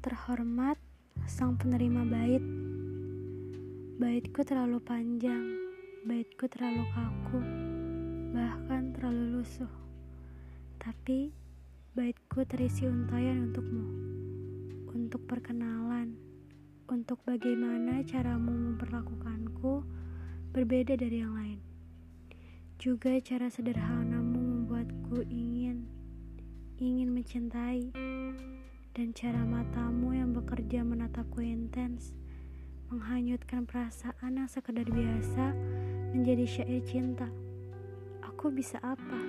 terhormat, sang penerima bait. Baitku terlalu panjang, baitku terlalu kaku, bahkan terlalu lusuh. Tapi baitku terisi untayan untukmu, untuk perkenalan, untuk bagaimana caramu memperlakukanku berbeda dari yang lain. Juga cara sederhanamu membuatku ingin ingin mencintai dan cara matamu yang bekerja menatapku intens, menghanyutkan perasaan yang sekedar biasa menjadi syair cinta. Aku bisa apa?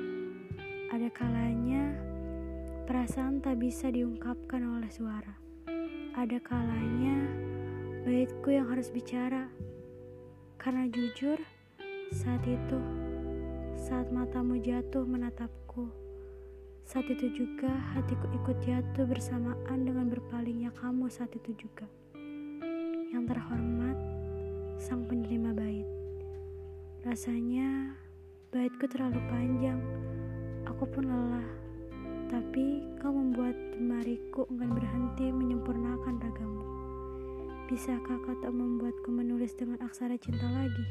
Ada kalanya perasaan tak bisa diungkapkan oleh suara. Ada kalanya baitku yang harus bicara. Karena jujur, saat itu, saat matamu jatuh menatapku, saat itu juga hatiku ikut jatuh bersamaan dengan berpalingnya kamu saat itu juga. Yang terhormat, sang penerima bait. Rasanya baitku terlalu panjang, aku pun lelah. Tapi kau membuat jemariku enggan berhenti menyempurnakan ragamu. Bisakah kau tak membuatku menulis dengan aksara cinta lagi?